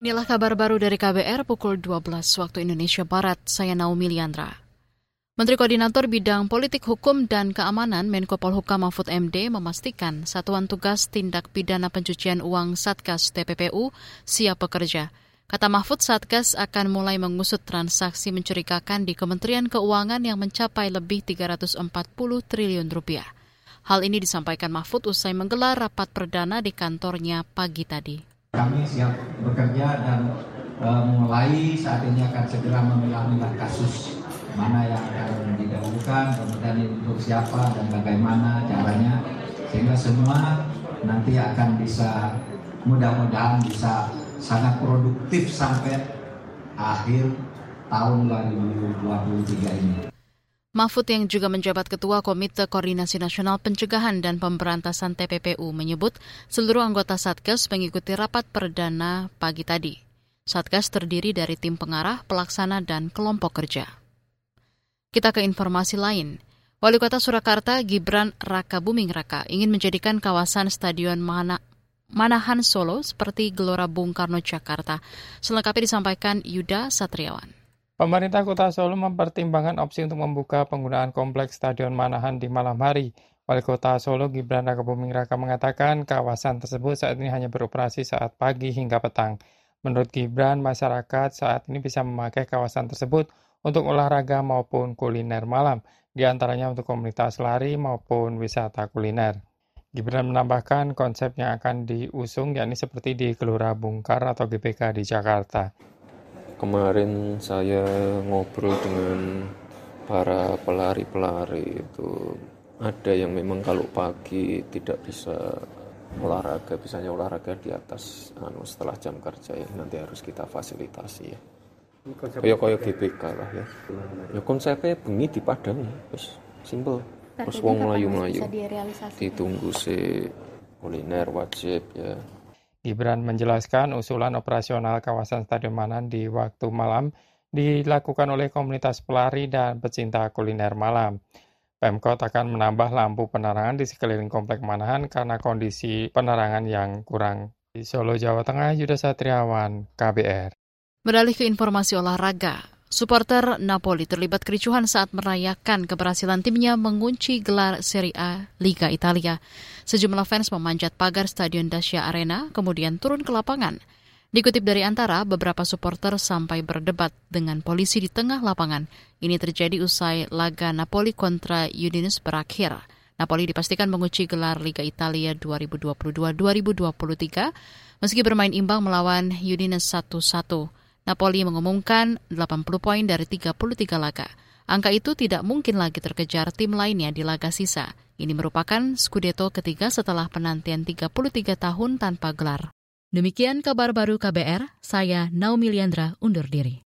Inilah kabar baru dari KBR pukul 12 waktu Indonesia Barat. Saya Naomi Liandra. Menteri Koordinator Bidang Politik Hukum dan Keamanan Menko Polhukam Mahfud MD memastikan Satuan Tugas Tindak Pidana Pencucian Uang Satgas TPPU siap bekerja. Kata Mahfud, Satgas akan mulai mengusut transaksi mencurigakan di Kementerian Keuangan yang mencapai lebih 340 triliun rupiah. Hal ini disampaikan Mahfud usai menggelar rapat perdana di kantornya pagi tadi. Kami siap bekerja dan e, mulai saat ini akan segera memilah-milah kasus mana yang akan didahulukan, kemudian untuk siapa dan bagaimana caranya, sehingga semua nanti akan bisa mudah-mudahan bisa sangat produktif sampai akhir tahun 2023 ini. Mahfud yang juga menjabat Ketua Komite Koordinasi Nasional Pencegahan dan Pemberantasan TPPU menyebut seluruh anggota Satgas mengikuti rapat perdana pagi tadi. Satgas terdiri dari tim pengarah, pelaksana, dan kelompok kerja. Kita ke informasi lain. Wali Kota Surakarta Gibran Raka Buming Raka ingin menjadikan kawasan Stadion Mana Manahan Solo seperti Gelora Bung Karno Jakarta. Selengkapnya disampaikan Yuda Satriawan. Pemerintah Kota Solo mempertimbangkan opsi untuk membuka penggunaan kompleks Stadion Manahan di malam hari. Wali Kota Solo Gibran Raka Buming Raka mengatakan kawasan tersebut saat ini hanya beroperasi saat pagi hingga petang. Menurut Gibran, masyarakat saat ini bisa memakai kawasan tersebut untuk olahraga maupun kuliner malam, di antaranya untuk komunitas lari maupun wisata kuliner. Gibran menambahkan konsep yang akan diusung yakni seperti di Gelora Bung Karno atau GBK di Jakarta kemarin saya ngobrol dengan para pelari-pelari itu ada yang memang kalau pagi tidak bisa olahraga, bisanya olahraga di atas anu setelah jam kerja ya nanti harus kita fasilitasi ya. Kaya kaya GBK lah ya. Ya konsepnya bengi di Padang terus simple. Terus wong melayu-melayu. Ditunggu si kuliner wajib ya. Gibran menjelaskan usulan operasional kawasan Stadion Manan di waktu malam dilakukan oleh komunitas pelari dan pecinta kuliner malam. Pemkot akan menambah lampu penerangan di sekeliling komplek Manahan karena kondisi penerangan yang kurang. Di Solo, Jawa Tengah, Yuda Satriawan, KBR. Beralih ke informasi olahraga, Supporter Napoli terlibat kericuhan saat merayakan keberhasilan timnya mengunci gelar Serie A Liga Italia. Sejumlah fans memanjat pagar Stadion Dacia Arena, kemudian turun ke lapangan. Dikutip dari antara, beberapa supporter sampai berdebat dengan polisi di tengah lapangan. Ini terjadi usai laga Napoli kontra Udinese berakhir. Napoli dipastikan mengunci gelar Liga Italia 2022-2023 meski bermain imbang melawan Udinese 1-1. Napoli mengumumkan 80 poin dari 33 laga. Angka itu tidak mungkin lagi terkejar tim lainnya di laga sisa. Ini merupakan Scudetto ketiga setelah penantian 33 tahun tanpa gelar. Demikian kabar baru KBR, saya Naomi Liandra undur diri.